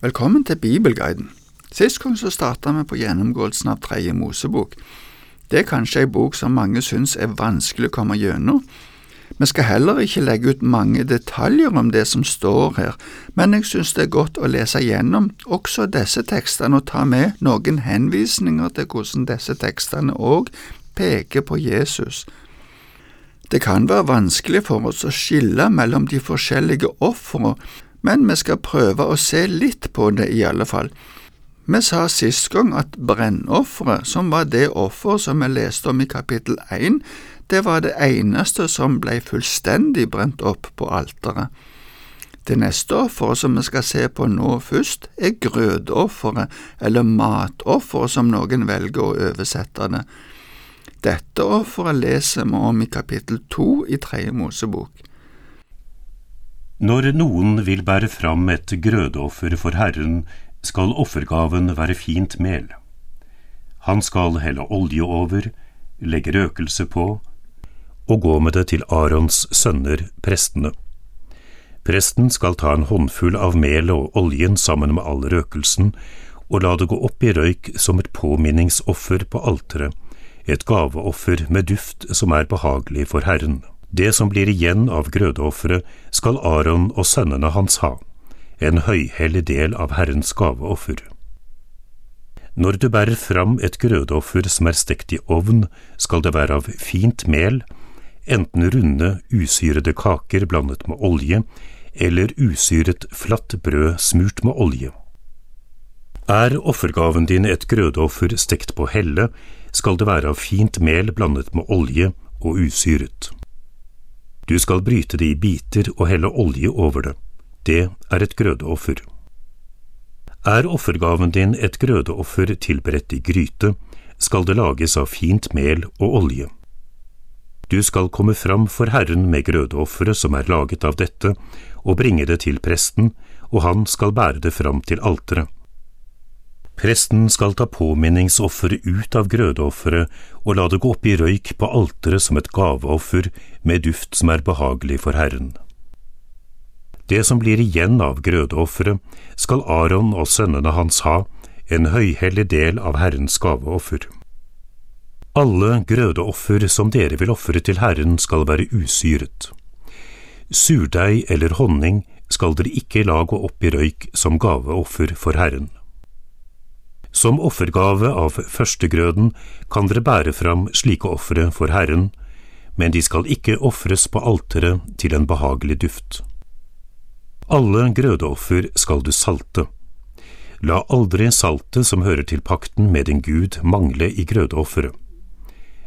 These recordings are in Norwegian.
Velkommen til Bibelguiden. Sist gang så starta vi på gjennomgåelsen av Tredje Mosebok. Det er kanskje ei bok som mange syns er vanskelig å komme gjennom. Vi skal heller ikke legge ut mange detaljer om det som står her, men jeg syns det er godt å lese gjennom også disse tekstene og ta med noen henvisninger til hvordan disse tekstene òg peker på Jesus. Det kan være vanskelig for oss å skille mellom de forskjellige ofrene, men vi skal prøve å se litt på det i alle fall. Vi sa sist gang at brennofferet, som var det offeret som vi leste om i kapittel 1, det var det eneste som ble fullstendig brent opp på alteret. Det neste offeret som vi skal se på nå først, er grødeofferet, eller matofferet som noen velger å oversette det. Dette offeret leser vi om i kapittel to i Tredje Mosebok. Når noen vil bære fram et grødeoffer for Herren, skal offergaven være fint mel. Han skal helle olje over, legge røkelse på og gå med det til Arons sønner, prestene. Presten skal ta en håndfull av melet og oljen sammen med all røkelsen og la det gå opp i røyk som et påminningsoffer på alteret, et gaveoffer med duft som er behagelig for Herren. Det som blir igjen av grødeofferet, skal Aron og sønnene hans ha en høyhellig del av Herrens gaveoffer. Når du bærer fram et grødeoffer som er stekt i ovn, skal det være av fint mel, enten runde, usyrede kaker blandet med olje, eller usyret flatt brød smurt med olje. Er offergaven din et grødeoffer stekt på helle, skal det være av fint mel blandet med olje og usyret. Du skal bryte det i biter og helle olje over det det er et grødeoffer. Er offergaven din et grødeoffer tilberedt i gryte, skal det lages av fint mel og olje. Du skal komme fram for Herren med grødeofferet som er laget av dette, og bringe det til presten, og han skal bære det fram til alteret. Presten skal ta påminningsofferet ut av grødeofferet og la det gå opp i røyk på alteret som et gaveoffer med duft som er behagelig for Herren. Det som blir igjen av grødeofferet, skal Aron og sønnene hans ha, en høyhellig del av Herrens gaveoffer. Alle grødeoffer som dere vil ofre til Herren skal være usyret. Surdeig eller honning skal dere ikke la gå opp i røyk som gaveoffer for Herren. Som offergave av førstegrøden kan dere bære fram slike ofre for Herren, men de skal ikke ofres på alteret til en behagelig duft. Alle grødeoffer skal du salte. La aldri saltet som hører til pakten med din Gud mangle i grødeofferet.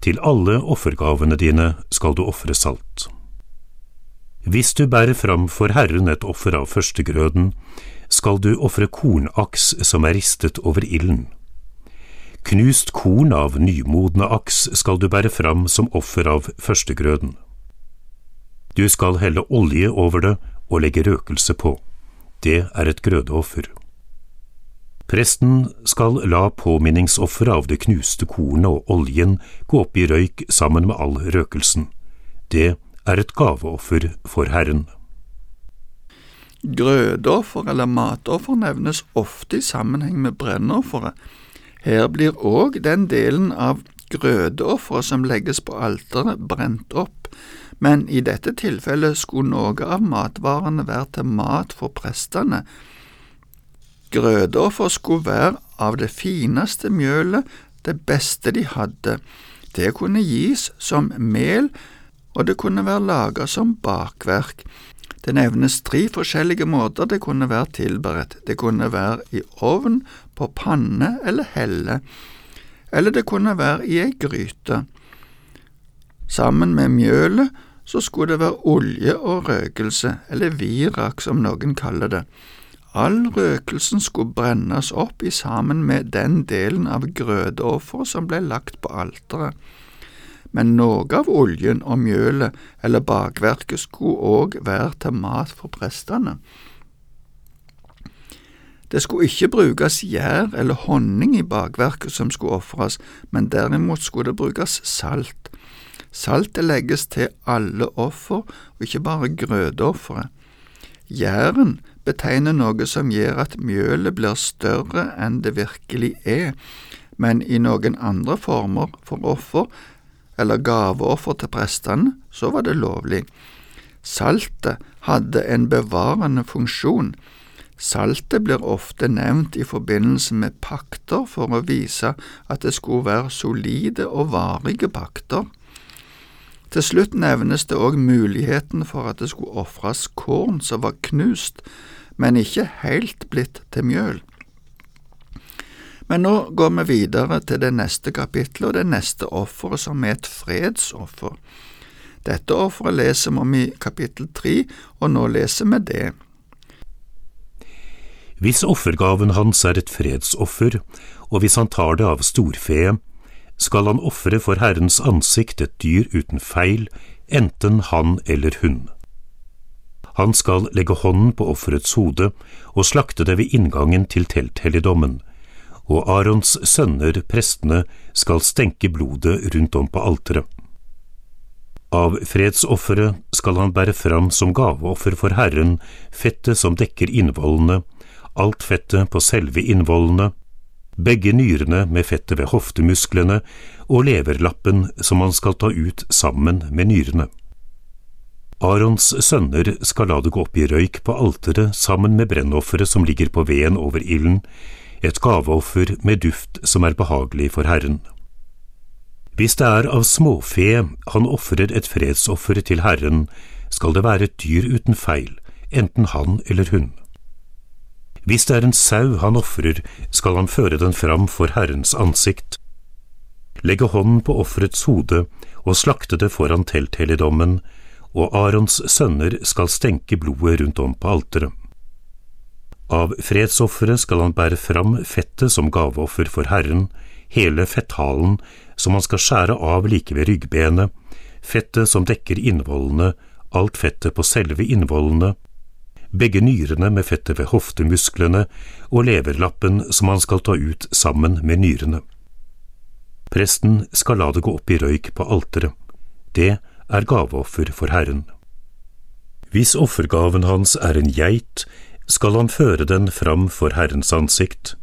Til alle offergavene dine skal du ofre salt. Hvis du bærer fram for Herren et offer av førstegrøden, skal du ofre kornaks som er ristet over ilden. Knust korn av nymodne aks skal du bære fram som offer av førstegrøden. Du skal helle olje over det og legge røkelse på. Det er et grødeoffer. Presten skal la påminningsofferet av det knuste kornet og oljen gå opp i røyk sammen med all røkelsen. Det er et gaveoffer for Herren. Grødeoffer eller matoffer nevnes ofte i sammenheng med brennofferet. Her blir òg den delen av grødeofferet som legges på alteret, brent opp men i dette tilfellet skulle noe av matvarene være til mat for prestene. Grødeoffer skulle være av det fineste mjølet, det beste de hadde. Det kunne gis som mel, og det kunne være laget som bakverk. Det nevnes tre forskjellige måter det kunne være tilberedt. Det kunne være i ovn, på panne eller helle, eller det kunne være i ei gryte. Sammen med mjølet så skulle det være olje og røkelse, eller virak som noen kaller det. All røkelsen skulle brennes opp i sammen med den delen av grøteofferet som ble lagt på alteret. Men noe av oljen og mjølet eller bakverket skulle òg være til mat for prestene. Det skulle ikke brukes gjær eller honning i bakverket som skulle ofres, men derimot skulle det brukes salt. Saltet legges til alle offer, og ikke bare grødeofferet. Gjæren betegner noe som gjør at mjølet blir større enn det virkelig er, men i noen andre former for offer eller gaveoffer til prestene, så var det lovlig. Saltet hadde en bevarende funksjon. Saltet blir ofte nevnt i forbindelse med pakter for å vise at det skulle være solide og varige pakter. Til slutt nevnes det òg muligheten for at det skulle ofres korn som var knust, men ikke helt blitt til mjøl. Men nå går vi videre til det neste kapittelet og det neste offeret, som er et fredsoffer. Dette offeret leser vi om i kapittel tre, og nå leser vi det. Hvis offergaven hans er et fredsoffer, og hvis han tar det av storfe, skal han ofre for Herrens ansikt et dyr uten feil, enten han eller hun. Han skal legge hånden på offerets hode og slakte det ved inngangen til telthelligdommen, og Arons sønner, prestene, skal stenke blodet rundt om på alteret. Av fredsofferet skal han bære fram som gaveoffer for Herren fettet som dekker innvollene, alt fettet på selve innvollene, begge nyrene med fettet ved hoftemusklene og leverlappen som han skal ta ut sammen med nyrene. Arons sønner skal la det gå opp i røyk på alteret sammen med brennofferet som ligger på veden over ilden, et gaveoffer med duft som er behagelig for Herren. Hvis det er av småfe han ofrer et fredsoffer til Herren, skal det være et dyr uten feil, enten han eller hun. Hvis det er en sau han ofrer, skal han føre den fram for Herrens ansikt, legge hånden på offerets hode og slakte det foran telthelligdommen, og Arons sønner skal stenke blodet rundt om på alteret. Av fredsofferet skal han bære fram fettet som gaveoffer for Herren, hele fetthalen som han skal skjære av like ved ryggbenet, fettet som dekker innvollene, alt fettet på selve innvollene, begge nyrene med fettet ved hoftemusklene og leverlappen som han skal ta ut sammen med nyrene. Presten skal la det gå opp i røyk på alteret. Det er gaveoffer for Herren. Hvis offergaven hans er en geit, skal han føre den fram for Herrens ansikt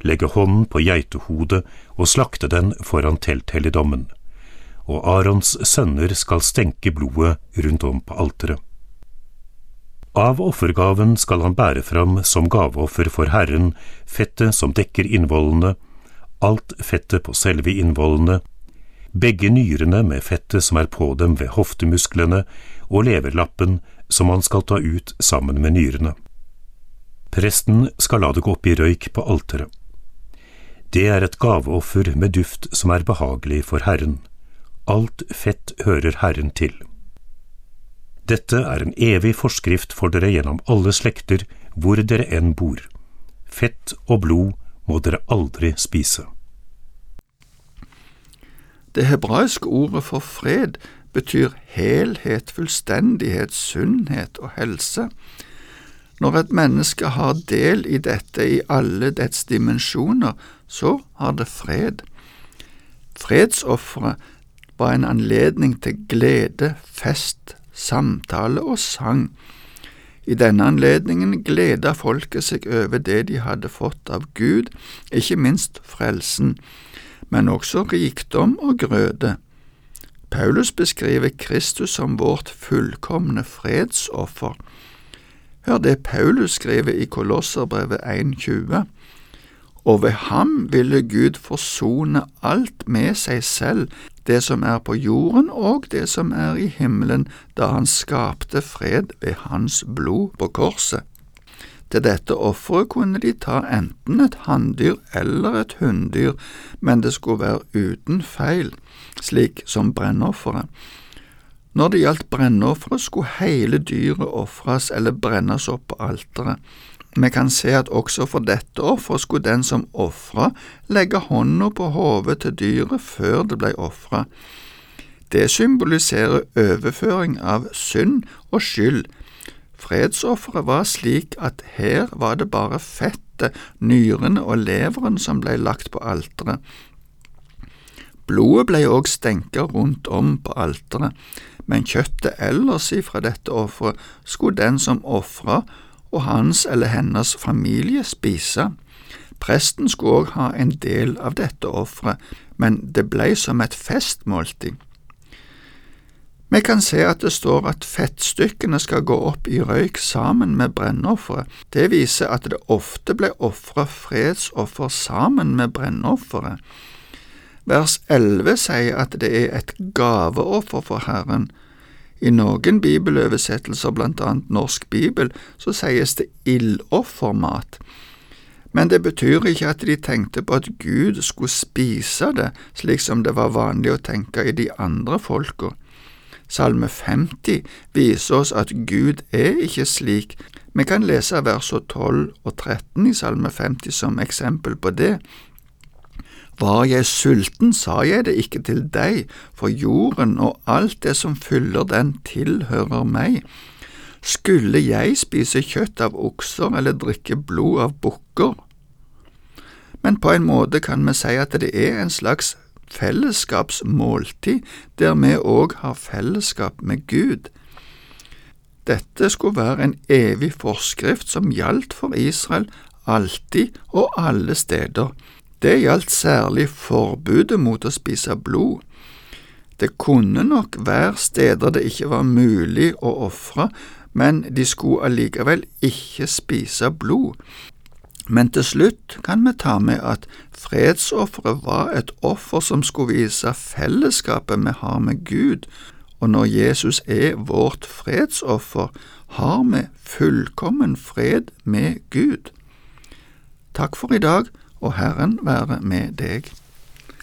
legge hånden på geitehodet og slakte den foran telthelligdommen, og Arons sønner skal stenke blodet rundt om på alteret. Av offergaven skal han bære fram som gaveoffer for Herren fettet som dekker innvollene, alt fettet på selve innvollene, begge nyrene med fettet som er på dem ved hoftemusklene, og leverlappen som han skal ta ut sammen med nyrene. Presten skal la det gå opp i røyk på alteret. Det er et gaveoffer med duft som er behagelig for Herren. Alt fett hører Herren til. Dette er en evig forskrift for dere gjennom alle slekter, hvor dere enn bor. Fett og blod må dere aldri spise. Det hebraiske ordet for fred betyr helhet, fullstendighet, sunnhet og helse. Når et menneske har del i dette i alle dets dimensjoner, så har det fred. Fredsofferet var en anledning til glede, fest, samtale og sang. I denne anledningen gleda folket seg over det de hadde fått av Gud, ikke minst frelsen, men også rikdom og grøde. Paulus beskriver Kristus som vårt fullkomne fredsoffer. Hør det Paulus skriver i Kolosserbrevet 1,20 og ved ham ville Gud forsone alt med seg selv, det som er på jorden og det som er i himmelen, da han skapte fred ved hans blod på korset. Til dette offeret kunne de ta enten et hanndyr eller et hunndyr, men det skulle være uten feil, slik som brennofferet. Når det gjaldt brennofferet, skulle hele dyret ofres eller brennes opp på alteret. Vi kan se at også for dette offeret skulle den som ofra, legge hånda på hodet til dyret før det ble ofra. Det symboliserer overføring av synd og skyld. Fredsofferet var slik at her var det bare fettet, nyrene og leveren som ble lagt på alteret. Blodet ble også stenka rundt om på alteret, men kjøttet ellers ifra dette offeret skulle den som ofra og hans eller hennes familie spise. Presten skulle òg ha en del av dette offeret, men det blei som et festmåltid. Vi kan se at det står at fettstykkene skal gå opp i røyk sammen med brennofferet. Det viser at det ofte ble ofra fredsoffer sammen med brennofferet. Vers 11 sier at det er et gaveoffer for Herren. I noen bibeloversettelser, blant annet Norsk bibel, så sies det ildoffermat. Men det betyr ikke at de tenkte på at Gud skulle spise det, slik som det var vanlig å tenke i de andre folka. Salme 50 viser oss at Gud er ikke slik. Vi kan lese versene 12 og 13 i Salme 50 som eksempel på det. Var jeg sulten, sa jeg det ikke til deg, for jorden og alt det som fyller den, tilhører meg. Skulle jeg spise kjøtt av okser eller drikke blod av bukker? Men på en måte kan vi si at det er en slags fellesskapsmåltid, der vi òg har fellesskap med Gud. Dette skulle være en evig forskrift som gjaldt for Israel alltid og alle steder. Det gjaldt særlig forbudet mot å spise blod. Det kunne nok være steder det ikke var mulig å ofre, men de skulle allikevel ikke spise blod. Men til slutt kan vi ta med at fredsofferet var et offer som skulle vise fellesskapet vi har med Gud, og når Jesus er vårt fredsoffer, har vi fullkommen fred med Gud. Takk for i dag og Herren være med deg.